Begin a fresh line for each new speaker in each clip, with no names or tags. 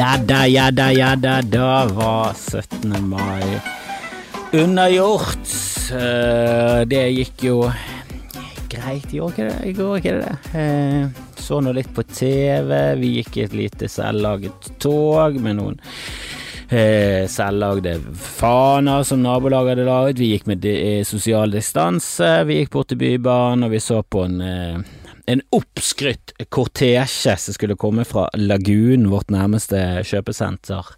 Ja da, ja da, ja da, da var 17. mai unnagjort. Eh, det gikk jo greit i år, ikke det? I går, ikke det? Eh, så nå litt på TV. Vi gikk i et lite selvlaget tog med noen eh, selvlagde faner som nabolaget hadde laget. Vi gikk med sosial distanse. Vi gikk bort til Bybanen, og vi så på en en oppskrytt kortesje som skulle komme fra Lagunen, vårt nærmeste kjøpesenter,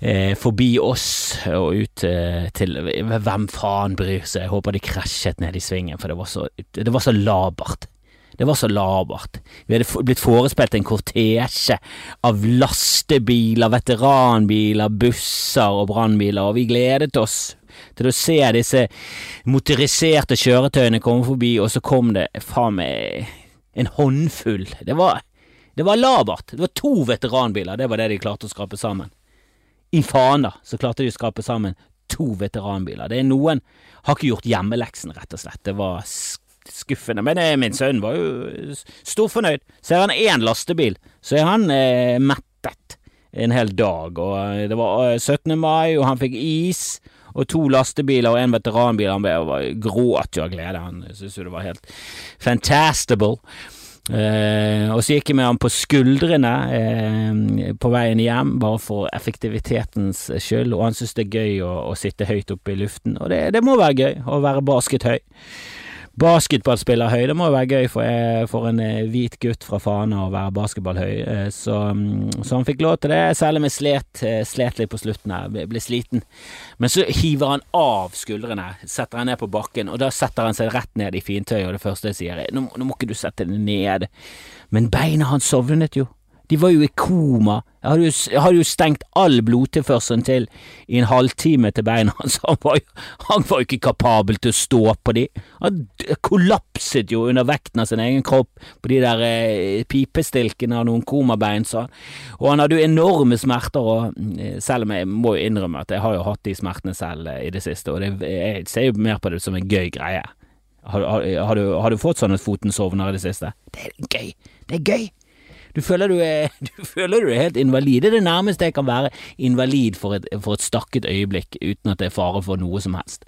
eh, forbi oss og ut eh, til Hvem faen bryr seg? Jeg håper de krasjet ned i svingen, for det var så, det var så labert. Det var så labert. Vi hadde blitt forespilt en kortesje av lastebiler, veteranbiler, busser og brannbiler, og vi gledet oss til å se disse motoriserte kjøretøyene komme forbi, og så kom det faen meg en håndfull. Det var, det var labert. Det var to veteranbiler, det var det de klarte å skrape sammen. I Fana så klarte de å skrape sammen to veteranbiler. Det er noen har ikke gjort hjemmeleksen, rett og slett. Det var skuffende. Men eh, min sønn var jo storfornøyd. Ser han én lastebil, så er han eh, mettet en hel dag. Og eh, det var 17. Eh, mai, og han fikk is. Og to lastebiler og en veteranbil. Han ble, gråt jo av glede. Han syntes jo det var helt fantastable Eh, og så gikk jeg med han på skuldrene eh, på veien hjem, bare for effektivitetens skyld, og han syntes det er gøy å, å sitte høyt oppe i luften, og det, det må være gøy å være baskethøy basketballspiller høy. Det må jo være gøy for, eh, for en eh, hvit gutt fra Fana å være basketballhøy, eh, så, mm, så, han fikk lov til det, selv om jeg slet, slet litt på slutten her, ble sliten. Men så hiver han av skuldrene, setter han ned på bakken, og da setter han seg rett ned i fintøyet, og det første jeg sier er nå, nå må ikke du sette det ned, men beina hans sovnet jo. De var jo i koma. Jeg hadde jo, jeg hadde jo stengt all blodtilførselen til i en halvtime til beina hans. Han var jo, han var ikke kapabel til å stå på de. Han kollapset jo under vekten av sin egen kropp på de der eh, pipestilkene av noen komabein, sa han. Og han hadde jo enorme smerter, og eh, selv om jeg må jo innrømme at jeg har jo hatt de smertene selv eh, i det siste, og det, jeg ser jo mer på det som en gøy greie. Har, har, har, du, har du, fått sånn at foten sovner i det siste? Det er gøy. Det er gøy. Du føler du er, du føler du er helt invalid. Det er det nærmeste jeg kan være invalid for et, for et stakket øyeblikk, uten at det er fare for noe som helst.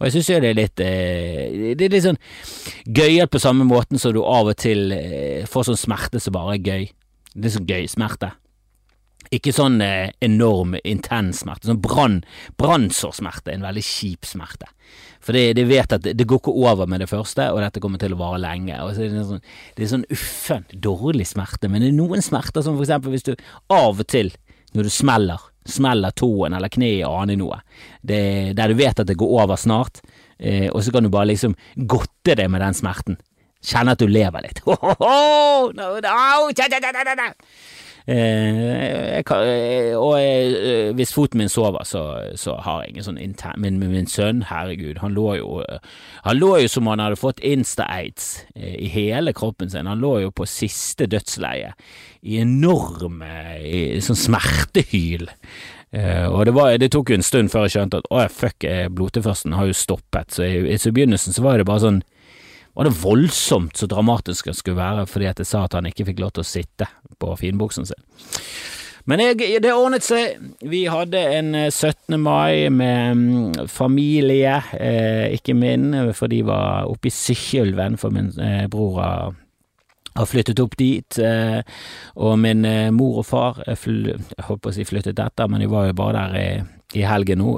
Og jeg synes jo det er litt eh, Det er litt sånn gøyalt på samme måten som du av og til eh, får sånn smerte som bare er gøy. Det er sånn gøy smerte. Ikke sånn eh, enorm, intens smerte. Sånn brann, brannsårsmerte. En veldig kjip smerte. For de, de, vet at det, det går ikke over med det første, og dette kommer til å vare lenge. Så er det, sånn, det er sånn uffen, dårlig smerte. Men det er noen smerter som for eksempel hvis du av og til, når du smeller, smeller tåen eller kneet og aner noe, det, der du vet at det går over snart, eh, og så kan du bare liksom godte deg med den smerten. Kjenne at du lever litt. Ho, ho, ho! no, no, Eh, kan, eh, og jeg, hvis foten min sover, så, så har jeg ingen sånn intern min, min sønn, herregud, han lå jo Han lå jo som han hadde fått insta-aids i hele kroppen sin. Han lå jo på siste dødsleie i enorme sånn smertehyl. Uh, og det, var, det, tok jo en stund før jeg skjønte at å fuck, blodtilførselen har jo stoppet. Så i, i begynnelsen så var det bare sånn var det voldsomt så dramatisk det skulle være fordi at jeg sa at han ikke fikk lov til å sitte på finbuksen sin. Men jeg, det ordnet seg. Vi hadde en 17. Eh, mai med mm, familie, eh, ikke min, for de var oppe i Sykkylven, for min eh, bror har, har flyttet opp dit. Eh, og min eh, mor og far Jeg holdt på å si flyttet etter, men de var jo bare der i, i helgen nå.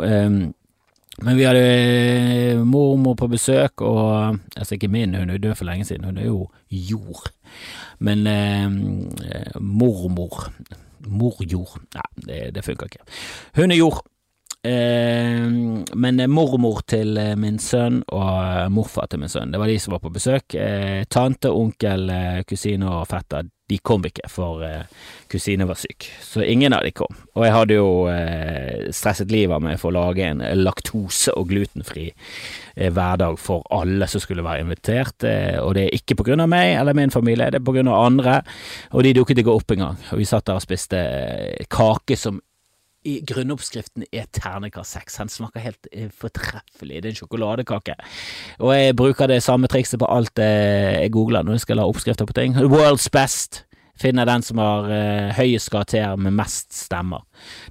Men vi hadde eh, mormor på besøk, og altså ikke min, hun er død for lenge siden, hun er jo jord. Men eh, mormor Morjord Nei, det, det funker ikke. Hun er jord. Eh, men mormor til eh, min sønn og morfar til min sønn, det var de som var på besøk. Eh, tante, onkel, kusine og fetter, de kom ikke, for kusine var syk. Så ingen av de kom. Og jeg hadde jo stresset livet av meg for å lage en laktose- og glutenfri hverdag for alle som skulle være invitert. og det er ikke på grunn av meg eller min familie, det er på grunn av andre. Og de dukket ikke opp engang. Og vi satt der og spiste kake som i grunnoppskriften er ternekast seks. Han smaker helt eh, fortreffelig. Det er en sjokoladekake. Og jeg bruker det samme trikset på alt jeg googler når jeg skal la oppskrifter på ting. World's best. finner den som har eh, høyest karakter med mest stemmer.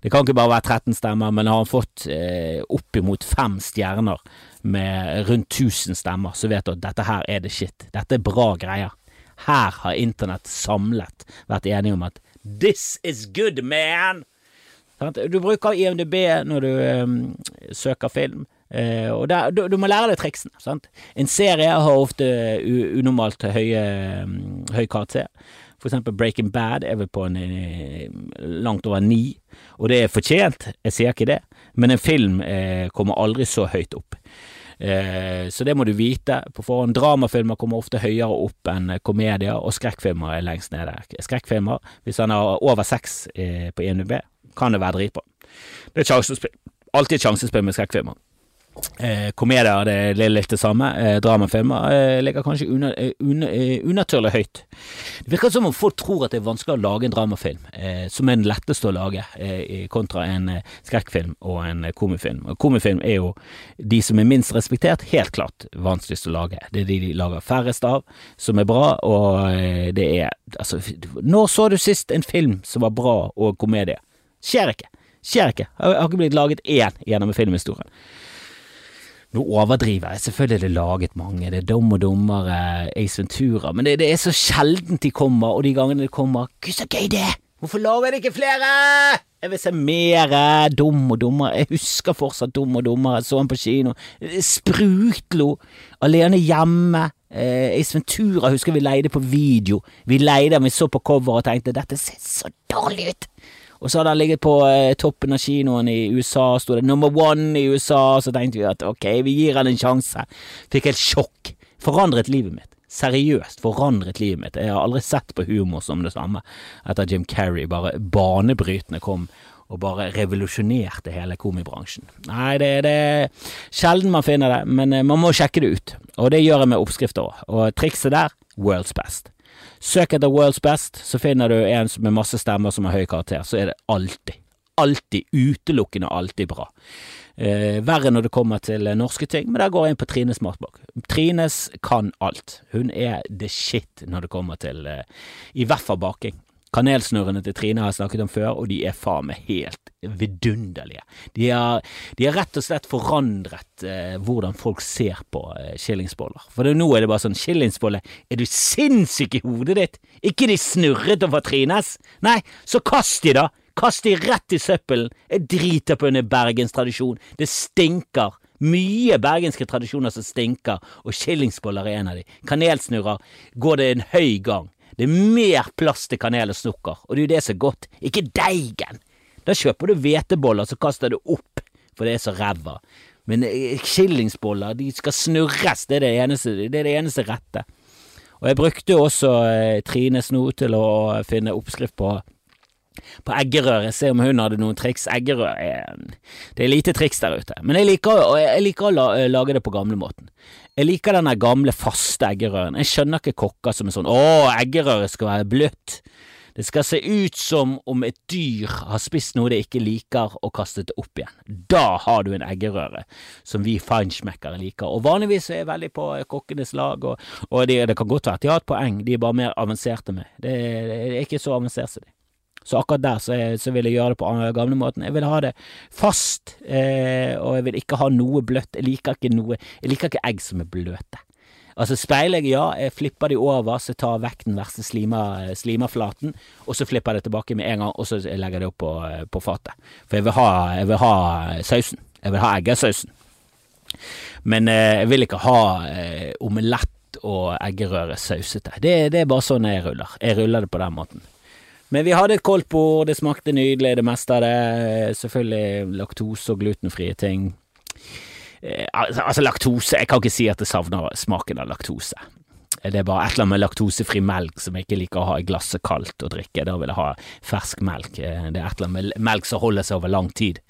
Det kan ikke bare være 13 stemmer, men har han fått eh, oppimot fem stjerner med rundt 1000 stemmer, så vet du at dette her er det shit. Dette er bra greier. Her har internett samlet vært enige om at this is good, man! Du bruker IMDb når du um, søker film. Uh, og der, du, du, må lære deg triksene. Sant? En serie har ofte unormalt høye, um, høy karakter. For eksempel Breaking Bad er vel på en, en langt over ni, og det er fortjent, jeg sier ikke det, men en film eh, kommer aldri så høyt opp. Eh, så det må du vite på forhånd. Dramafilmer kommer ofte høyere opp enn komedier, og skrekkfilmer er lengst nede. Skrekkfilmer, hvis han har over seks eh, på INUB, kan det være dritbra. Det er sjansespill. Alltid sjansespill med skrekkfilmer. Eh, komedier det er litt det samme. Eh, dramafilmer eh, ligger kanskje una, eh, una, eh, unaturlig høyt. Det virker som om folk tror at det er vanskelig å lage en dramafilm, eh, som er den letteste å lage, kontra en skrekkfilm og en komifilm. Og komifilm er jo de som er minst respektert, helt klart vanskeligst å lage. Det er de de lager færrest av, som er bra, og det er Altså, når så du sist en film som var bra og komedie? Skjer ikke. Skjer ikke. Jeg har ikke blitt laget én gjennom filmhistorien. Nå overdriver jeg, selvfølgelig er det laget mange, det er Dum og dummere, Ace Ventura, men det, det, er så sjeldent de kommer, og de gangene de kommer, gud så gøy det! Hvorfor lager jeg ikke flere? Jeg vil se mere Dum og dummere, jeg husker fortsatt Dum og dummere, så han på kino, sprutlo, alene hjemme, eh, Ace Ventura husker vi leide på video, vi leide vi så på cover og tenkte dette ser så dårlig ut. Og så hadde han ligget på eh, toppen av kinoen i USA, sto det number one i USA, så tenkte vi at ok, vi gir han en sjanse. Fikk helt sjokk. Forandret livet mitt. Seriøst forandret livet mitt. Jeg har aldri sett på humor som det samme etter Jim Carrey bare banebrytende kom og bare revolusjonerte hele komibransjen. Nei, det, det er sjelden man finner det, men eh, man må sjekke det ut. Og det gjør jeg med oppskrifter òg. Og trikset der, world's best. Søk etter World's Best, så finner du en med masse stemmer som har høy karakter. Så er det alltid, alltid, utelukkende alltid bra. Eh, verre når det kommer til norske ting, men der går jeg inn på Trines matbok. Trines kan alt. Hun er the shit når det kommer til eh, i hvert fall baking. Kanelsnurrene til Trine har jeg snakket om før, og de er faen meg helt vidunderlige. De har, rett og slett forandret eh, hvordan folk ser på eh. For det, nå er det bare sånn skillingsbolle, er du sinnssyk i hodet ditt? Ikke de snurret over Trines? Nei, så kast de da! Kast de rett i søppelen. Jeg driter på en bergenstradisjon. Det stinker. Mye bergenske tradisjoner som stinker, og skillingsboller er en av de. Kanelsnurrer går det en høy gang. Det er mer plass til kanel og sukker, og det er jo det som er godt, ikke deigen. Da kjøper du hveteboller, så kaster du opp, for det er så ræva. Men skillingsboller, de skal snurres, det er det eneste, det er det eneste rette. Og jeg brukte også eh, Trines nå til å finne oppskrift på på eggerøre, se om hun hadde noen triks. Eggerør er Det er lite triks der ute, men jeg liker, jeg liker å lage det på gamlemåten. Jeg liker denne gamle, faste eggerøren. Jeg skjønner ikke kokker som er sånn åh, eggerøret skal være bløtt. Det skal se ut som om et dyr har spist noe det ikke liker og kastet det opp igjen. Da har du en eggerøre som vi feinschmeckere liker, og vanligvis er jeg veldig på kokkenes lag, og, og det, det, kan godt være at de har et poeng, de er bare mer avanserte med. Det, det er ikke så avansert som de. Så akkurat der så, så, vil jeg gjøre det på gamlemåten. Jeg vil ha det fast, eh, og jeg vil ikke ha noe bløtt. Jeg liker ikke noe Jeg liker ikke egg som er bløte. Altså speilegg, ja, jeg flipper de over, så jeg tar vekk den verste slima, slimaflaten, og så flipper jeg det tilbake med en gang, og så legger jeg det opp på, på fatet. For jeg vil ha, jeg vil ha sausen. Jeg vil ha eggesausen. Men eh, jeg vil ikke ha eh, omelett og eggerøre sausete. Det, det er bare sånn jeg ruller. Jeg ruller det på den måten. Men vi hadde et koldtbord, det smakte nydelig, det meste av det. Selvfølgelig laktose og glutenfrie ting. Eh, altså, altså, laktose Jeg kan ikke si at jeg savner smaken av laktose. Det er bare et eller annet med laktosefri melk som jeg ikke liker å ha i glasset kaldt å drikke. Da vil jeg ha fersk melk. Eh, det er et eller annet med melk som holder seg over lang tid.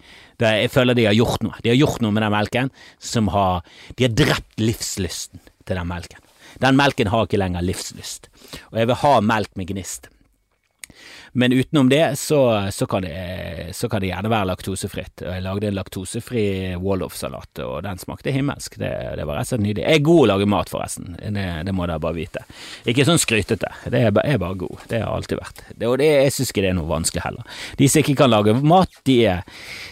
Det, jeg føler de har gjort noe. De har gjort noe med den melken som har De har drept livslysten til den melken. Den melken har ikke lenger livslyst. Og jeg vil ha melk med gnist. Men utenom det, så, så, kan, det, så kan det gjerne være laktosefritt. Jeg lagde en laktosefri Wolof-salat, og den smakte himmelsk. Det, det, var rett og slett nydelig. Jeg er god å lage mat, forresten. Det, det må dere bare vite. Ikke sånn skrytete. Det er, er bare god. Det har alltid vært. og jeg syns ikke det er noe vanskelig heller. De som ikke kan lage mat, de er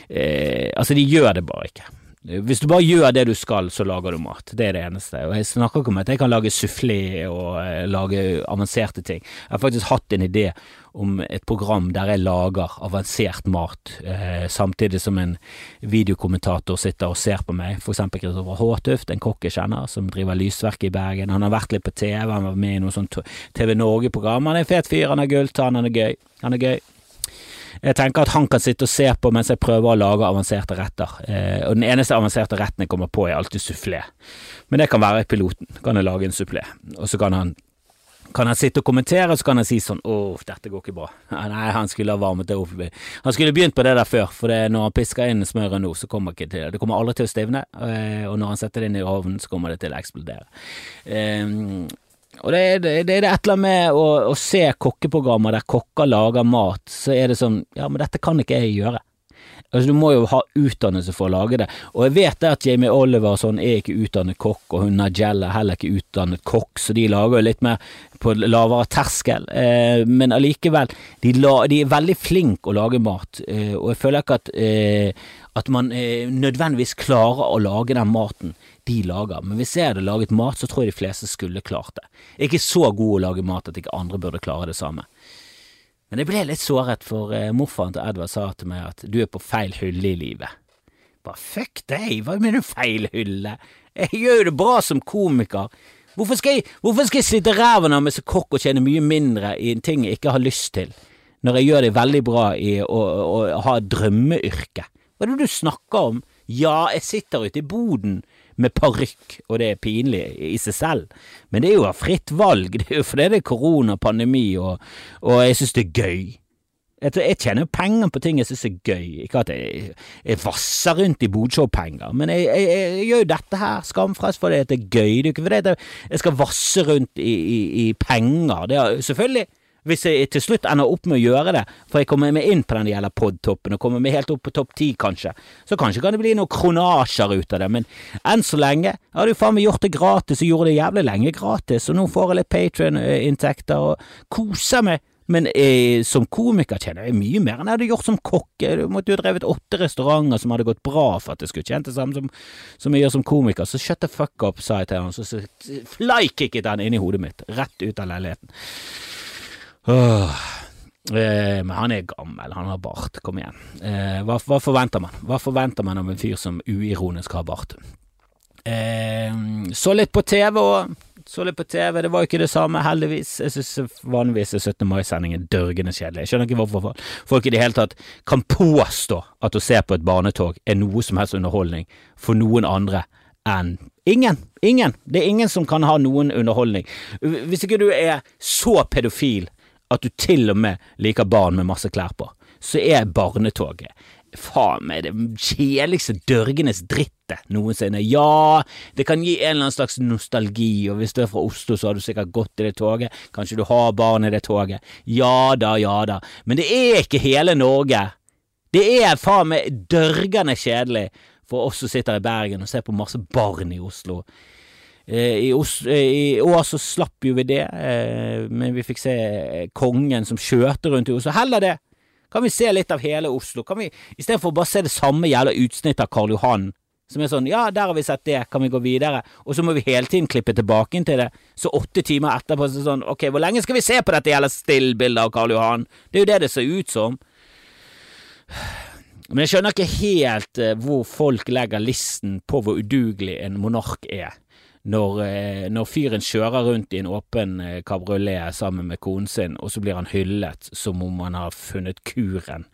eh, Altså, de gjør det bare ikke. Hvis du bare gjør det du skal, så lager du mat. Det er det eneste. Og jeg snakker ikke om at jeg kan lage sufflé og eh, lage avanserte ting. Jeg har faktisk hatt en idé om et program der jeg lager avansert mat, eh, samtidig som en videokommentator sitter og ser på meg. For eksempel Kristoffer Håtuft, en kokk jeg kjenner, som driver Lysverket i Bergen. Han har vært litt på TV, han var med i noe sånt TV Norge-program. Han er en fet fyr, han er gulltann, han er gøy. Han er gøy. Jeg tenker at han kan sitte og se på mens jeg prøver å lage avanserte retter. Eh, og den eneste avanserte retten jeg kommer på, er alltid sufflé. Men det kan være piloten. Kan jeg lage en sufflé, og så kan han kan han sitte og kommentere, og så kan han si sånn 'Å, dette går ikke bra'. Nei, han skulle ha varmet det opp. Han skulle begynt på det der før, for det, når han pisker inn smøret nå, så kommer ikke til det. kommer aldri til å stivne, eh, og når han setter det inn i ovnen, så kommer det til å eksplodere. Um, og det, det, det, er et eller annet med å, å, se kokkeprogrammer der kokker lager mat, så er det sånn Ja, men dette kan ikke jeg gjøre. Altså, du må jo ha utdannelse for å lage det. Og jeg vet det at Jamie Oliver sånn er ikke utdannet kokk, og hun er heller ikke utdannet kokk, så de lager jo litt mer på lavere terskel. Eh, men allikevel, de, de, er veldig flinke å lage mat, eh, og jeg føler ikke at, eh, at man eh, nødvendigvis klarer å lage den maten de lager. Men hvis jeg hadde laget mat, så tror jeg de fleste skulle klart det. Jeg er ikke så god å lage mat at ikke andre burde klare det samme. Men jeg ble litt såret, for eh, morfaren til Edvard sa til meg at du er på feil hylle i livet. Bare fuck deg, hva mener du feil hylle? Jeg gjør jo det bra som komiker. Hvorfor skal jeg, hvorfor skal jeg sitte ræven av meg som kokk og tjene mye mindre i en ting jeg ikke har lyst til, når jeg gjør det veldig bra i å, å, å ha drømmeyrke? Hva er det du snakker om? Ja, jeg sitter ute i boden med parykk, og det er pinlig i seg selv, men det er jo fritt valg, det er jo fordi det er korona, og, og jeg synes det er gøy. Jeg, jeg tjener jo penger på ting jeg synes er gøy, ikke at jeg, jeg vasser rundt i bodshow-penger, men jeg, jeg, gjør jo dette her skamfrelst fordi det er gøy, det er ikke fordi jeg skal vasse rundt i, i, i penger, det er selvfølgelig hvis jeg til slutt ender opp med å gjøre det, for jeg kommer meg inn på den gjelder podtoppen, og kommer meg helt opp på topp ti, kanskje, så kanskje kan det bli noen kronasjer ut av det, men enn så lenge jeg hadde jo faen meg gjort det gratis, og gjorde det jævlig lenge gratis, og nå får jeg litt Patrion-inntekter og koser meg. Men eh, som komiker tjener jeg mye mer enn jeg hadde gjort som kokk. Du måtte jo drevet åtte restauranter som hadde gått bra for at jeg skulle tjent det samme som, som, jeg gjør som komiker. Så shut the fuck up, sa jeg til han, så, så flykicket han inn i hodet mitt, rett ut av leiligheten. Åh. Eh, men han er gammel, han har bart, kom igjen. Eh, hva, hva, forventer man? Hva forventer man av en fyr som uironisk har bart? Eh, så litt på TV òg. så litt på TV, det var jo ikke det samme, heldigvis. Jeg synes vanligvis er 17. mai-sendingen dørgende kjedelig. Jeg skjønner ikke hvorfor folk i det hele tatt kan påstå at å se på et barnetog er noe som helst underholdning for noen andre enn ingen. Ingen. Det er ingen som kan ha noen underholdning. Hvis ikke du er så pedofil at du til og med liker barn med masse klær på, så er barnetoget faen meg det kjedeligste dørgenes drittet noensinne. Ja, det kan gi en eller annen slags nostalgi, og hvis du er fra Oslo, så har du sikkert gått i det toget, kanskje du har barn i det toget. Ja da, ja da, men det er ikke hele Norge. Det er faen meg dørgende kjedelig for oss som sitter i Bergen og ser på masse barn i Oslo. Eh, I, Os eh, år så slapp jo vi det, eh, men vi fikk se kongen som skjøter rundt i Oslo. Heller det! Kan vi se litt av hele Oslo? Kan vi, Istedenfor bare se det samme jævla utsnittet av Karl Johan, som er sånn ja, der har vi sett det, kan vi gå videre? Og så må vi hele tiden klippe tilbake inn til det. Så åtte timer etterpå så sånn ok, hvor lenge skal vi se på dette jævla stillbildet av Karl Johan? Det er jo det det ser ut som. Men jeg skjønner ikke helt hvor folk legger listen på hvor udugelig en monark er når, eh, når, fyren kjører rundt i en åpen eh, kabriolet sammen med konen sin, og så blir han hyllet som om han har funnet kuren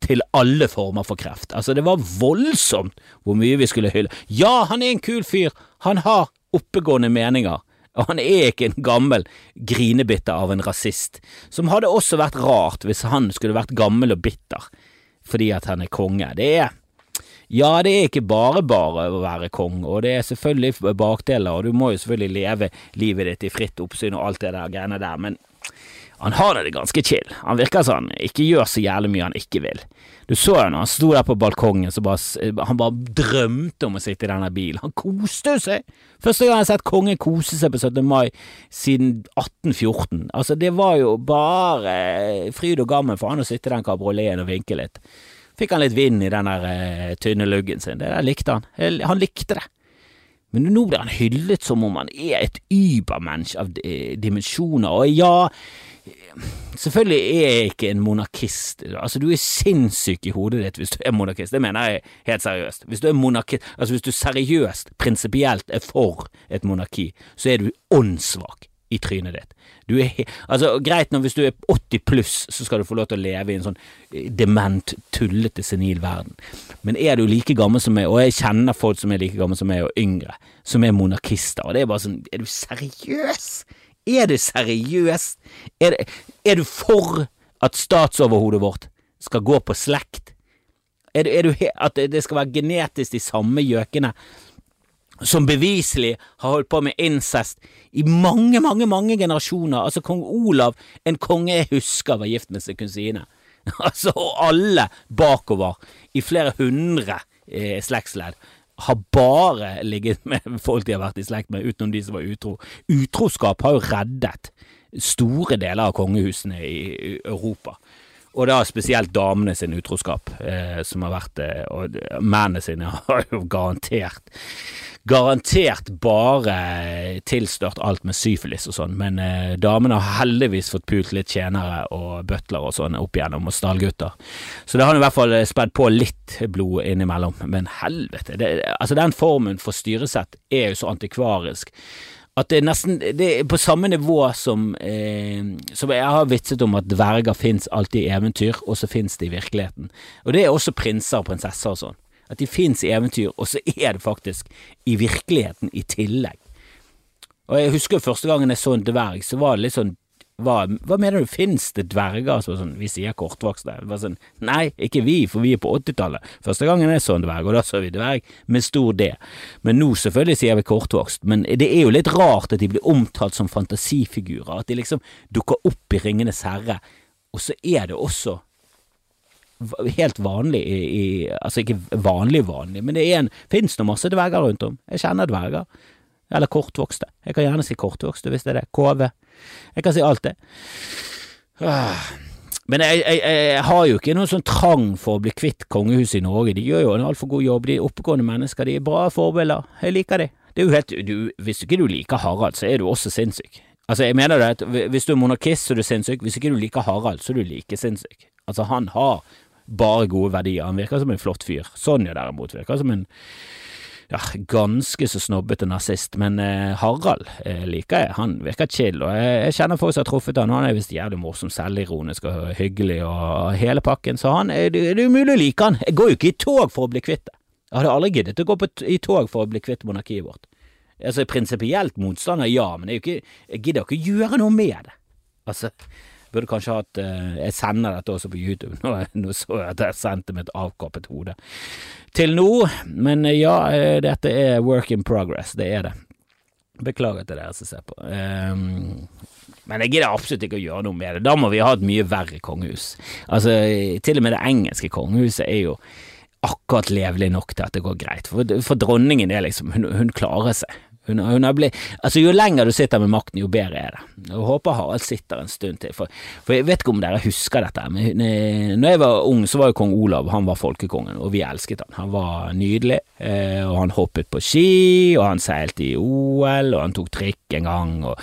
til alle former for kreft. Altså, det var voldsomt hvor mye vi skulle hylle. Ja, han er en kul fyr, han har oppegående meninger. Og han er ikke en gammel grinebitter av en rasist, som hadde også vært rart hvis han skulle vært gammel og bitter fordi at han er konge. Det er ja, det er ikke bare bare å være kong, og det er selvfølgelig bakdeler, og du må jo selvfølgelig leve livet ditt i fritt oppsyn og alt det der greiene der, men han har det ganske chill. Han virker sånn, ikke gjør så jævlig mye han ikke vil. Du så jo når han sto der på balkongen, så bare, han bare drømte om å sitte i denne bilen. Han koste seg! Første gang jeg har sett kongen kose seg på 17. mai siden 1814. Altså, det var jo bare fryd og gammen for han å sitte i den kabrioleten og vinke litt. Fikk han litt vind i den der uh, tynne luggen sin. Det der likte han. Han likte det. Men nå blir han hyllet som om han er et übermensch av dimensjoner, og ja, selvfølgelig er jeg ikke en monarkist. Altså, du er sinnssyk i hodet ditt hvis du er monarkist, det mener jeg helt seriøst. Hvis du er monarkist, altså hvis du seriøst, prinsipielt er for et monarki, så er du åndssvak i trynet ditt. Er altså, greit nå, hvis du er 80 pluss, så skal du få lov til å leve i en sånn eh, dement, tullete, senil verden. Men er du like gammel som meg, og jeg kjenner folk som er like gamle som meg, og yngre, som er monarkister, og det er bare sånn, er du seriøs? Er du seriøs? Er, er du for at statsoverhodet vårt skal gå på slekt? Er er du at det skal være genetisk de samme gjøkene som beviselig har holdt på med incest i mange, mange, mange generasjoner. Altså, kong Olav, en konge jeg husker, var gift med sin kusine. Altså, og alle bakover, i flere hundre eh, slektsledd, har bare ligget med folk de har vært i slekt med, utenom de som var utro. Utroskap har jo reddet store deler av kongehusene i Europa. Og da spesielt damene sin utroskap, eh, som har vært det, eh, og mennene sine har jo garantert garantert bare tilstørt alt med syfilis og sånn, men eh, damene har heldigvis fått pult litt tjenere og butler og sånn opp igjennom, og stallgutter. Så det har i hvert fall spedd på litt blod innimellom, men helvete, det, altså den formen for styresett er jo så antikvarisk at det er nesten det er på samme nivå som, eh, som jeg har vitset om at dverger fins alltid i eventyr, og så fins det i virkeligheten. Og det er også prinser og prinsesser og sånn. At de fins i eventyr, og så er det faktisk i virkeligheten i tillegg. Og jeg husker første gangen jeg så en dverg, så var det litt sånn hva, hva mener du, fins det dverger som sånn, vi sier kortvokste? Sånn, nei, ikke vi, for vi er på 80-tallet. Første gangen jeg så en dverg, og da så vi dverg med stor D. Men nå selvfølgelig sier vi kortvokst, men det er jo litt rart at de blir omtalt som fantasifigurer, at de liksom dukker opp i Ringenes herre, og så er det også helt vanlig i, i Altså ikke vanlig vanlig, men det er en, finnes nå masse dverger rundt om. Jeg kjenner dverger. Eller kortvokste. Jeg kan gjerne si kortvokste hvis det er det. KV. Jeg kan si alt det. Men jeg, jeg, jeg, har jo ikke noen sånn trang for å bli kvitt kongehuset i Norge. De gjør jo en altfor god jobb. De er oppegående mennesker. De er bra forbilder. Jeg liker de. Det er jo helt, du, hvis ikke du liker Harald, så er du også sinnssyk. Altså, jeg mener det at hvis du er monarkist, så er du sinnssyk. Hvis ikke du liker Harald, så er du like sinnssyk. Altså, han har bare gode verdier. Han virker som en flott fyr. Sonja derimot virker som en ja, ganske så snobbete nazist, men eh, Harald eh, liker jeg. Han virker chill, og jeg, jeg kjenner folk som har truffet han. Han er visst jævlig morsom, selvironisk og hyggelig og hele pakken, så han, det, det er umulig å like han. Jeg går jo ikke i tog for å bli kvitt det. Jeg hadde aldri giddet å gå på, i tog for å bli kvitt monarkiet vårt. Altså, Prinsipielt motstander, ja, men jeg, jeg gidder ikke gjøre noe med det. Altså, Burde kanskje hatt uh, Jeg sender dette også på YouTube. Nå, nå så jeg at jeg sendte med et avkappet hode. Til nå, men uh, ja, uh, dette er work in progress. Det er det. Beklager til dere som ser på. Um, men jeg gidder absolutt ikke å gjøre noe med det. Da må vi ha et mye verre kongehus. Altså, til og med det engelske kongehuset er jo akkurat levelig nok til at det går greit. For, for dronningen er liksom, hun, hun klarer seg. Hun, hun blitt, altså Jo lenger du sitter med makten, jo bedre er det. Jeg håper Harald sitter en stund til. For, for jeg vet ikke om dere husker dette, men eh, når jeg var ung, så var jo kong Olav han var folkekongen, og vi elsket han. Han var nydelig, eh, og han hoppet på ski, og han seilte i OL, og han tok trikk en gang, og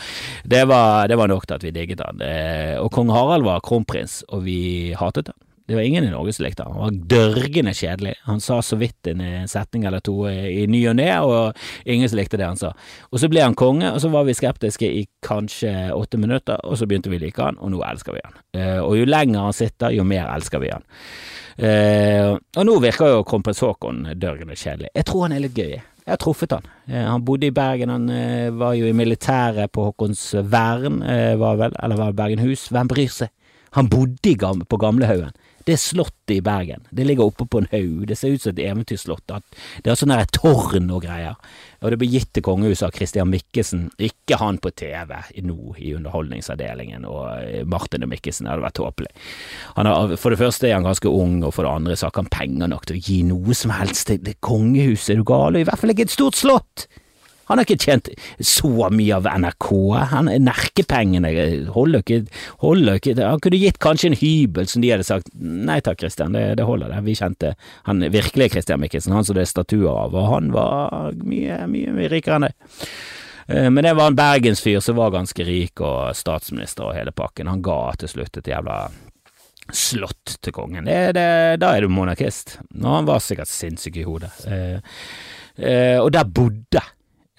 det var, det var nok til at vi digget han. Eh, og kong Harald var kronprins, og vi hatet han. Det var ingen i Norge som likte han. Han var dørgende kjedelig. Han sa så vidt en setning eller to i ny og ne, og ingen som likte det han sa. Og så ble han konge, og så var vi skeptiske i kanskje åtte minutter, og så begynte vi å like han, og nå elsker vi han. Eh, og jo lenger han sitter, jo mer elsker vi han. Eh, og nå virker jo kronprins Haakon dørgende kjedelig. Jeg tror han er litt gøy. Jeg har truffet han. Eh, han bodde i Bergen, han var jo i militæret på Haakonsvern, var vel, eller var det Bergenhus? Hvem bryr seg? Han bodde på Gamlehaugen Det er Slottet i Bergen. Det ligger oppe på en haug. Det ser ut som et eventyrslott. Det er sånn der tårn og greier. Og det ble gitt til kongehuset av Christian Mikkelsen, ikke han på TV nå i Underholdningsavdelingen og eh, Martin og Mikkelsen. Det hadde vært tåpelig. For det første er han ganske ung, og for det andre så har han penger nok til å gi noe som helst til kongehuset. Er du gal? Og I hvert fall ikke et stort slott! Han har ikke tjent så mye av NRK. Han, Nerkepengene holder ikke, holder ikke Han kunne gitt kanskje en hybel som de hadde sagt nei takk, Christian, det, det holder det. Vi kjente han virkelige Christian Mikkelsen, han som det er statuer av, og han var mye, mye, mye rikere enn det. Eh, men det var en bergensfyr som var ganske rik, og statsminister og hele pakken. Han ga til slutt et jævla slott til kongen. Det, det, da er du monarkist. Og han var sikkert sinnssyk i hodet. Eh, eh, og der bodde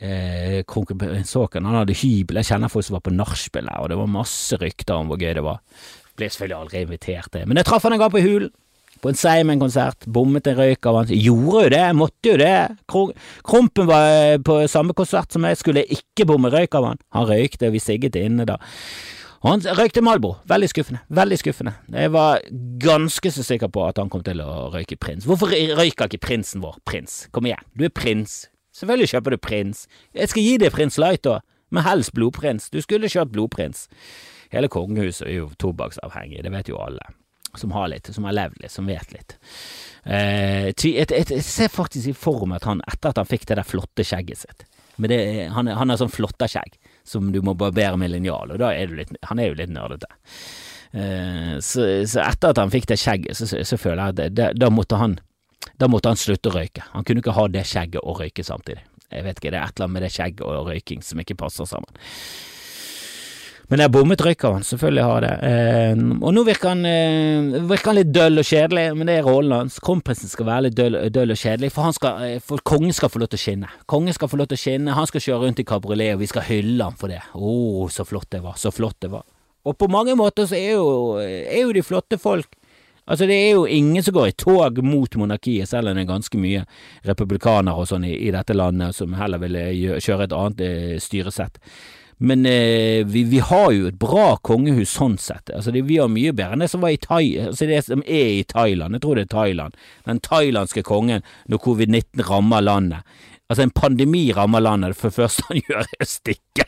eh, Såken, han hadde hybel, jeg kjenner folk som var på nachspiel og det var masse rykter om hvor gøy det var. Ble selvfølgelig aldri invitert det. men jeg traff han en gang på Hulen. På en Seimen-konsert, bommet en røyk av han. Gjorde jo det, måtte jo det. Krompen var eh, på samme konsert som jeg, skulle ikke bomme røyk av han. Han røykte, og vi sigget inne da. Og han røykte Malbro. Veldig skuffende. Veldig skuffende. Jeg var ganske så sikker på at han kom til å røyke prins. Hvorfor røyker ikke prinsen vår prins? Kom igjen, du er prins. Selvfølgelig kjøper du prins. Jeg skal gi deg prins Light, da, men helst blodprins. Du skulle kjørt blodprins. Hele kongehuset er jo tobakksavhengig, det vet jo alle. Som har litt, som har levd litt, som vet litt. Eh, jeg, ser faktisk i for meg at han, etter at han fikk det der flotte skjegget sitt det, han har sånn flåttaskjegg som du må barbere med linjal, og da er du litt, han er jo litt nerdete. Eh, så, så, etter at han fikk det skjegget, så, så, så føler jeg at det, da måtte han da måtte han slutte å røyke. Han kunne ikke ha det skjegget og røyke samtidig. Jeg vet ikke, det er et eller annet med det skjegget og røyking som ikke passer sammen. Men jeg bommet røyker han, selvfølgelig har det. Eh, og nå virker han, eh, virker han, litt døll og kjedelig, men det er rollen hans. Kronprinsen skal være litt døll, døll og kjedelig, for, skal, eh, for, kongen skal få lov til å skinne. Kongen skal få lov til å skinne, han skal kjøre rundt i kabriolet, og vi skal hylle han for det. Å, oh, så flott det var, så flott det var. Og på mange måter så er jo, er jo de flotte folk Altså, det er jo ingen som går i tog mot monarkiet, selv om det er ganske mye republikanere og sånn i, i, dette landet som heller vil eh, kjøre et annet eh, styresett. Men eh, vi, vi, har jo et bra kongehus sånn sett. Altså, det, vi har mye bedre enn det som i Thai, altså det som er i Thailand. Jeg tror det er Thailand. Den thailandske kongen når covid-19 rammer landet. Altså, en pandemi rammer landet. Det første han gjør, er å stikke.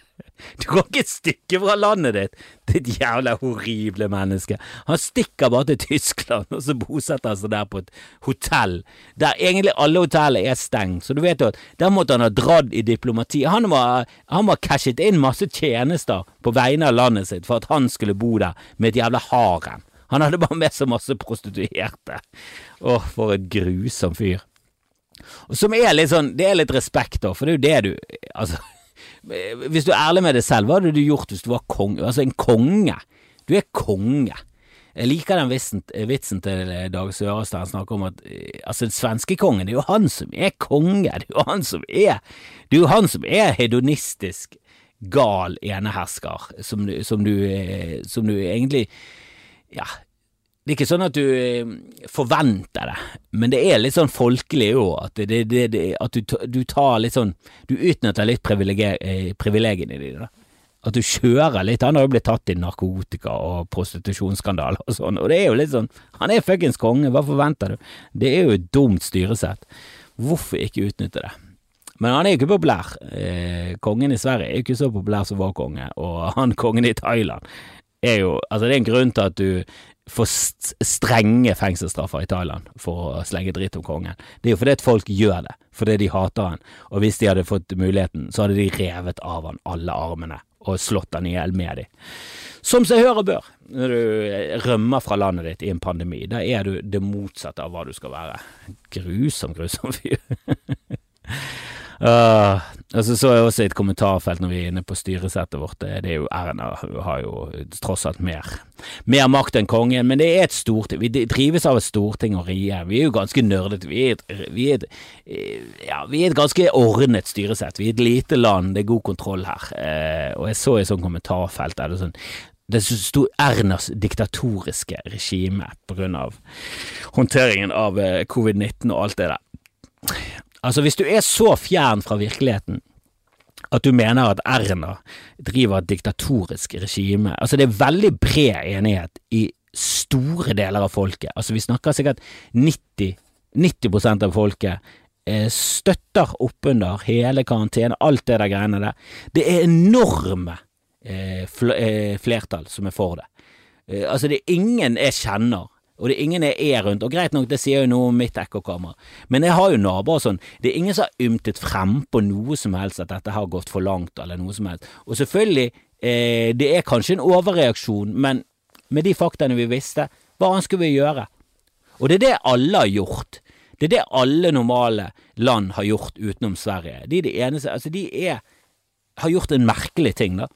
Du kan ikke stikke fra landet ditt, ditt jævla horrible menneske. Han stikker bare til Tyskland, og så bosetter han seg der på et hotell, der egentlig alle hotellene er stengt. Så du vet jo at der måtte han ha dratt i diplomati. Han var, han var cashet inn masse tjenester på vegne av landet sitt for at han skulle bo der med et jævla harem. Han hadde bare med så masse prostituerte. Åh, for et grusom fyr. Og Som er litt sånn, det er litt respekt, da, for det er jo det du Altså hvis du er ærlig med deg selv, hva hadde du gjort hvis du var konge? Altså en konge. Du er konge. Jeg liker den vitsen, vitsen til Dag Sørestad. Han snakker om at altså den svenske kongen, det er jo han som er konge. Det er jo han som er Det er jo han som er hedonistisk gal enehersker, som som du, som du egentlig Ja, det er ikke sånn at du eh, forventer det, men det er litt sånn folkelig òg, at, det, det, det, at du, du, tar litt sånn Du utnytter litt eh, privilegiene dine. At du kjører litt. Han har jo blitt tatt i narkotika og prostitusjonsskandaler og sånn, og det er jo litt sånn Han er fuckings konge, hva forventer du? Det er jo et dumt styresett. Hvorfor ikke utnytte det? Men han er jo ikke populær. Eh, kongen i Sverige er jo ikke så populær som vår konge, og han kongen i Thailand er jo Altså, det er en grunn til at du for strenge fengselsstraffer i Thailand for å slenge dritt om kongen. Det er jo fordi at folk gjør det, fordi de hater han, og hvis de hadde fått muligheten, så hadde de revet av han alle armene og slått han i hjel med de. Som seg hør og bør, når du rømmer fra landet ditt i en pandemi. Da er du det motsatte av hva du skal være. Grusom, grusom fyr. Uh, og så så jeg også i et kommentarfelt når vi er inne på styresettet vårt, det er jo Erna har jo tross alt mer, mer makt enn kongen, men det er et storting. Vi drives av et storting og regjering. Vi er jo ganske nerdete. Vi, vi, ja, vi, er et ganske ordnet styresett. Vi er et lite land, det er god kontroll her. eh, og jeg så i et sånt kommentarfelt der det sånn det sto Ernas diktatoriske regime på grunn av håndteringen av eh, covid-19 og alt det der. Altså, hvis du er så fjern fra virkeligheten at du mener at Erna driver et diktatorisk regime Altså, det er veldig bred enighet i store deler av folket, altså vi snakker sikkert 90, 90% av folket, eh, støtter oppunder hele karantene, alt det der greiene der. Det er enorme eh, eh, flertall som er for det. Altså, det er ingen jeg kjenner og det er ingen jeg er rundt, og greit nok, det sier jo noe om mitt ekkokamera, men jeg har jo naboer og sånn, det er ingen som har ymtet frem på noe som helst at dette har gått for langt, eller noe som helst, og selvfølgelig, eh, det er kanskje en overreaksjon, men med de faktaene vi visste, hva annet skulle vi gjøre? Og det er det alle har gjort. Det er det alle normale land har gjort utenom Sverige. De er de eneste, altså de er, har gjort en merkelig ting, da.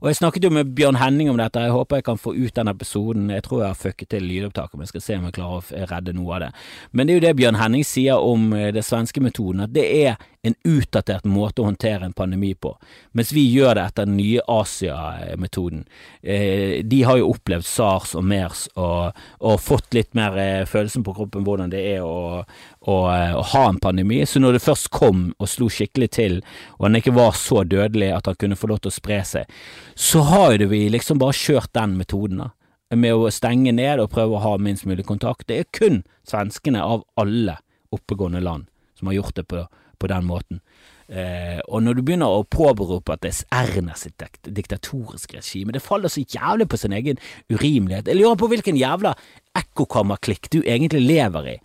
Og jeg snakket jo med Bjørn Henning om dette, jeg håper jeg kan få ut den episoden. Jeg tror jeg har fucket til lydopptaket, men jeg skal se om jeg klarer å redde noe av det. Men det er jo det Bjørn Henning sier om eh, det svenske metoden, at det er en utdatert måte å håndtere en pandemi på, mens vi gjør det etter den nye Asia-metoden. Eh, de har jo opplevd SARS og MERS og, og fått litt mer eh, følelsen på kroppen hvordan det er å, å, å, ha en pandemi. Så når det først kom og slo skikkelig til, og den ikke var så dødelig at han kunne få lov til å spre seg, så har jo vi liksom bare kjørt den metoden. da med å stenge ned og prøve å ha minst mulig kontakt. Det er kun svenskene av alle oppegående land som har gjort det på på den måten. Eh, og når du begynner å påberope at det er Erna diktatoriske regime, det faller så jævlig på sin egen urimelighet. Jeg lurer på hvilken jævla ekkokammerklikk du egentlig lever i,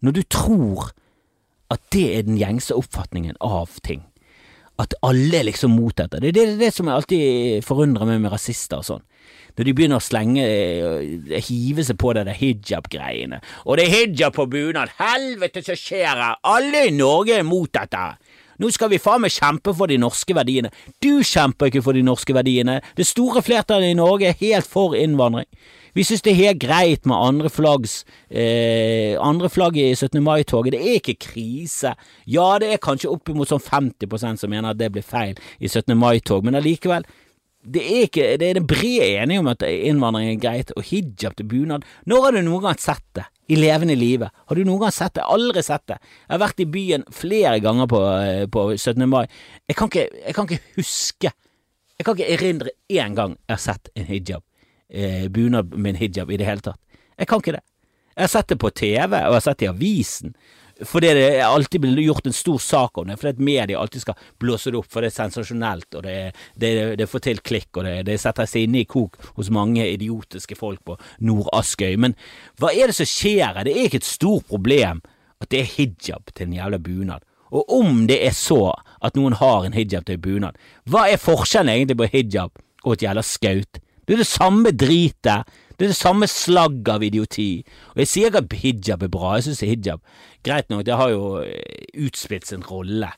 når du tror at det er den gjengse oppfatningen av ting. At alle er liksom mot dette. Det er det, det, som jeg alltid forundrer meg med rasister og sånn når de begynner å slenge eh, hive seg på det der hijab-greiene. Og det er hijab på bunad! Helvete, så skjer det! Alle i Norge er mot dette! Nå skal vi faen meg kjempe for de norske verdiene. Du kjemper ikke for de norske verdiene. Det store flertallet i Norge er helt for innvandring. Vi synes det er helt greit med andre flaggs eh, andre flagg i 17. mai-toget. Det er ikke krise. Ja, det er kanskje oppimot sånn 50% som mener at det blir feil i 17. mai-tog, men allikevel det er ikke Det er det brede enige om at innvandring er greit, og hijab til bunad. Når har du noen gang sett det? I levende livet. Har du noen gang sett det? Aldri sett det. Jeg har vært i byen flere ganger på, eh, på 17. mai. Jeg kan, ikke, jeg kan ikke huske Jeg kan ikke erindre én gang jeg har sett en hijab. Eh, bunad med en hijab i det hele tatt. Jeg kan ikke det. Jeg har sett det på TV, og jeg har sett det i avisen. Fordi det alltid blir gjort en stor sak om det, fordi media alltid skal blåse det opp, for det er sensasjonelt, og det, det, det får til klikk, og det, det setter seg inne i kok hos mange idiotiske folk på Nord-Askøy. Men hva er det som skjer her? Det er ikke et stort problem at det er hijab til en jævla bunad. Og om det er så at noen har en hijab til en bunad, hva er forskjellen egentlig på hijab og et jævla skaut? Det er det samme dritet det er det samme slagg av idioti. Og jeg sier ikke at hijab er bra, jeg synes hijab Greit nok, det har jo eh, utspilt sin rolle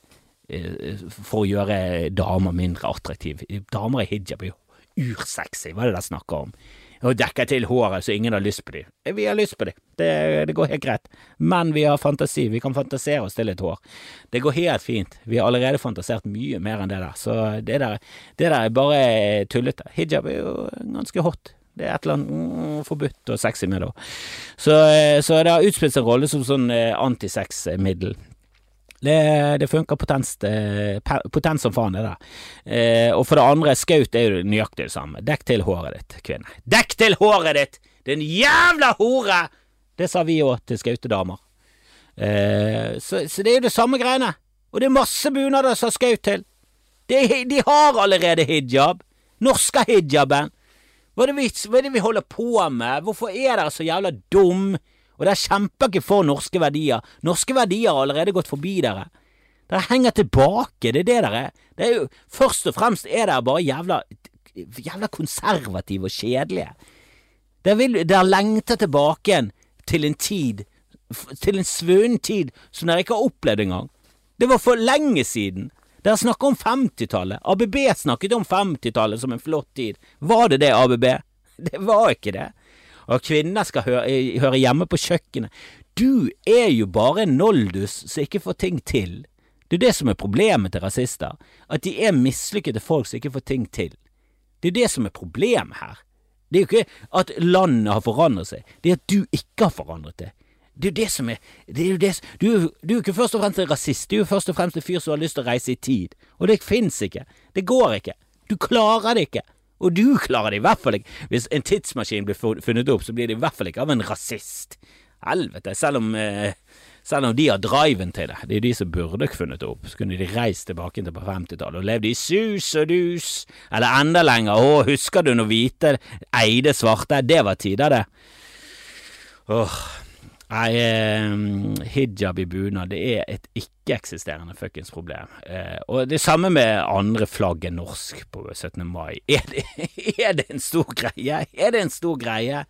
eh, for å gjøre damer mindre attraktive. Damer i hijab er jo ursexy, hva er det de snakker om? Og dekker til håret så ingen har lyst på dem. Vi har lyst på dem, det, det, går helt greit. Men vi har fantasi, vi kan fantasere oss til et hår. Det går helt fint. Vi har allerede fantasert mye mer enn det der, så det der, det der er bare tullete. Hijab er jo ganske hot. Det er et eller annet mm, forbudt og sexy med det òg. Så, så, det har utspilt seg en rolle som sånn eh, antisexmiddel. Det, det funker potens eh, potent som faen, det der. Eh, og for det andre, skaut er jo nøyaktig det samme. Dekk til håret ditt, kvinne. Dekk til håret ditt, din jævla hore! Det sa vi òg til skautedamer. Eh, så, så, det er jo det samme greiene. Og det er masse bunader som har skaut til. De, de har allerede hijab. Norske hijaben. Hva er, vi, hva er, det vi, holder på med? Hvorfor er dere så jævla dum? Og dere kjemper ikke for norske verdier. Norske verdier har allerede gått forbi dere. Dere henger tilbake, det er det dere er. Det er jo, først og fremst er dere bare jævla, jævla konservative og kjedelige. Dere, dere lengter tilbake igjen til en tid, til en svunnen tid som dere ikke har opplevd engang. Det var for lenge siden. Dere snakker om 50-tallet. ABB snakket om 50-tallet som en flott tid. Var det det, ABB? Det var ikke det. Og kvinner skal høre, høre hjemme på kjøkkenet. Du er jo bare en noldus som ikke får ting til. Det er det som er problemet til rasister, at de er mislykkede folk som ikke får ting til. Det er det som er problemet her. Det er jo ikke at landet har forandret seg, det er at du ikke har forandret det. Det er jo det som er, det er det, du, du er jo ikke først og fremst en rasist, du er jo først og fremst en fyr som har lyst til å reise i tid, og det fins ikke. Det går ikke. Du klarer det ikke. Og du klarer det i hvert fall ikke. Hvis en tidsmaskin blir funnet opp, så blir det i hvert fall ikke av en rasist. Helvete. Selv om, eh, selv om de har driven til det. Det er jo de som burde funnet det opp. Så kunne de reist tilbake til på 50-tallet og levd i sus og dus. Eller enda lenger. Å, husker du når hvite eide svarte? Det var tider, det. Åh. Nei, eh, hijab i bunad det er et ikke-eksisterende fuckings problem. Eh, og det samme med andre flagg enn norsk på 17. mai. Er det, er det, en stor greie? Er det en stor greie?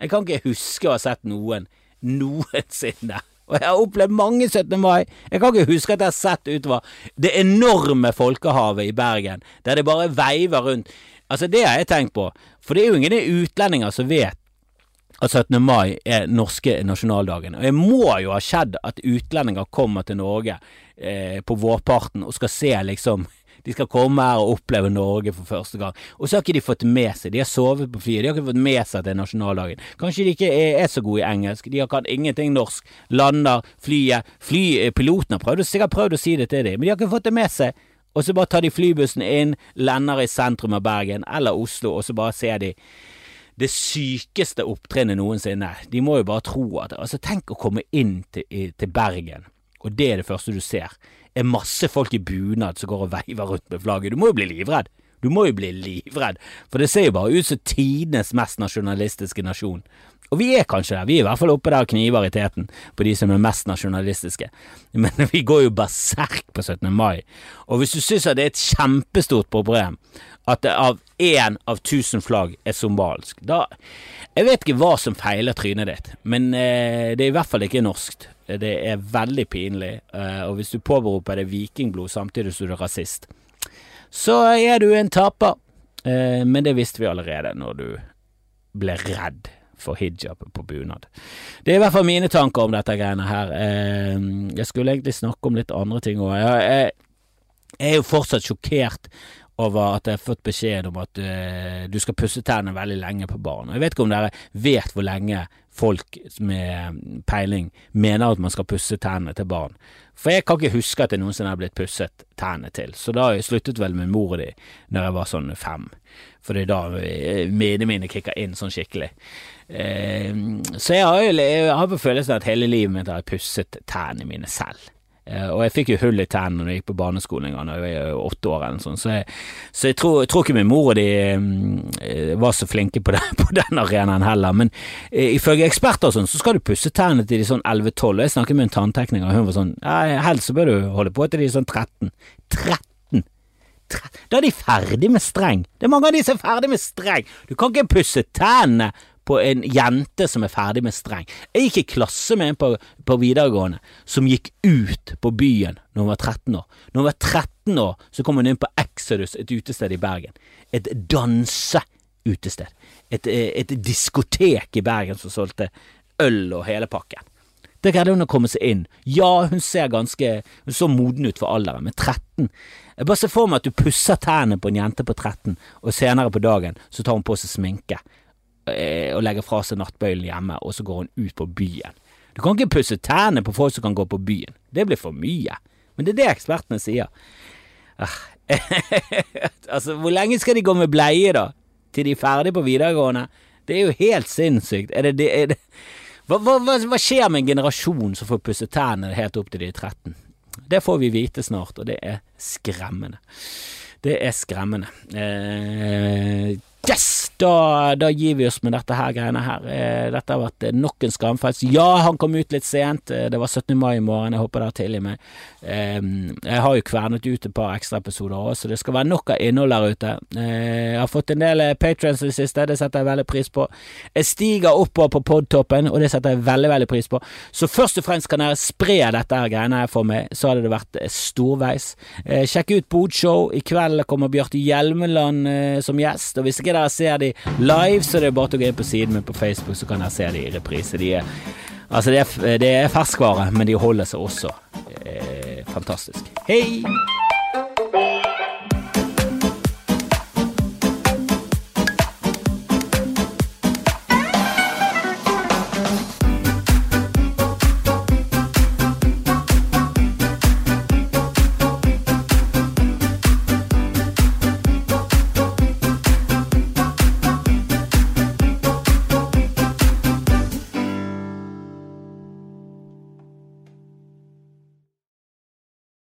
Jeg kan ikke huske å ha sett noen noensinne. Og jeg har opplevd mange 17. mai. Jeg kan ikke huske at jeg har sett utover det enorme folkehavet i Bergen, der det bare veiver rundt. Altså, det har jeg tenkt på, for det er jo ingen utlendinger som vet at 17. mai er norske nasjonaldagen. Og det må jo ha skjedd at utlendinger kommer til Norge eh, på vårparten og skal se liksom de skal komme her og oppleve Norge for første gang. Og så har ikke de fått med seg De har sovet på flyet, de har ikke fått med seg at det er nasjonaldagen. Kanskje de ikke er, er så gode i engelsk, de har kan ingenting norsk. Lander, flyet fly, eh, Piloten har prøvd, sikkert prøvd å si det til dem, men de har ikke fått det med seg. Og så bare tar de flybussen inn, lander i sentrum av Bergen eller Oslo, og så bare ser de det sykeste opptrinnet noensinne. De må jo bare tro at Altså, tenk å komme inn til, til Bergen, og det er det første du ser. Er masse folk i bunad som går og veiver rundt med flagget. Du må jo bli livredd. Du må jo bli livredd, for det ser jo bare ut som tidenes mest nasjonalistiske nasjon. Og vi er kanskje der, vi er i hvert fall oppe der og kniver i teten på de som er mest nasjonalistiske, men vi går jo berserk på 17. mai. Og hvis du synes at det er et kjempestort problem at det av én av tusen flagg er somalisk, da Jeg vet ikke hva som feiler trynet ditt, men eh, det er i hvert fall ikke norskt. Det er veldig pinlig, eh, og hvis du påberoper deg vikingblod samtidig som du er rasist, så er du en taper. Eh, men det visste vi allerede når du ble redd for hijab på bunad. Det er i hvert fall mine tanker om dette greiene her. Eh, jeg skulle egentlig snakke om litt andre ting òg. Jeg, er jo fortsatt sjokkert over at jeg har fått beskjed om at uh, du skal pusse tennene veldig lenge på barn. Jeg vet ikke om dere vet hvor lenge folk med peiling mener at man skal pusse tennene til barn. For jeg kan ikke huske at jeg noensinne har blitt pusset tennene til, så da sluttet vel med mor di når jeg var sånn fem. For det er da minnene mine kicker inn sånn skikkelig. Uh, så jeg har jo jeg har på følelsen at hele livet mitt har jeg pusset tennene mine selv. Eh, og jeg fikk jo hull i tennene når jeg gikk på barneskolen en gang da jeg var åtte år, eller sånn. så, jeg, så jeg, tror, jeg, tror, ikke min mor og de uh, var så flinke på den, på den arenaen heller. Men uh, ifølge eksperter og sånn, så skal du pusse tennene til de sånn 11-12. Jeg snakket med en tanntekniker, og hun var sånn helst så bør du holde på til de sånn 13. 13! Da er de ferdig med streng. Det er mange av de som er ferdig med streng. Du kan ikke pusse tennene på en jente som er ferdig med streng. Jeg gikk i klasse med en på, på videregående som gikk ut på byen når hun var 13 år. Når hun var 13 år, så kom hun inn på Exodus, et utested i Bergen. Et danseutested. Et, et diskotek i Bergen som solgte øl og hele pakken. Der greide hun å komme seg inn. Ja, hun ser ganske Hun så moden ut for alderen, men 13 Jeg bare ser for meg at du pusser tennene på en jente på 13, og senere på dagen så tar hun på seg sminke. Eh, og legger fra seg nattbøylen hjemme, og så går hun ut på byen. Du kan ikke pusse tærne på folk som kan gå på byen. Det blir for mye. Men det er det ekspertene sier. Ah. altså, hvor lenge skal de gå med bleie, da? Til de er ferdige på videregående? Det er jo helt sinnssykt. Er det, det, er det hva, hva, hva, skjer med en generasjon som får pusse tærne helt opp til de er 13? Det får vi vite snart, og det er skremmende. Det er skremmende. Eh, Yes! Da, da, gir vi oss med dette her greiene her. Eh, dette har vært nok en skamfest. Ja, han kom ut litt sent. Eh, det var 17. mai i morgen. Jeg håper dere tilgir meg. Jeg har jo kvernet ut et par ekstraepisoder òg, så det skal være nok av innhold der ute. Eh, jeg har fått en del patrions i det siste, det setter jeg veldig pris på. Jeg stiger oppover på podtoppen, og det setter jeg veldig, veldig pris på. Så først og fremst kan dere spre dette her greiene her for meg, så hadde det vært storveis. Sjekk ut Bodshow. I kveld kommer Bjarte Hjelmeland som gjest, og hvis ikke dere ser de live, så det er bare å gå inn på siden min på Facebook, så kan dere se de i reprise. De er, altså det er, det er ferskvare, men de holder seg også eh, fantastisk. Hei!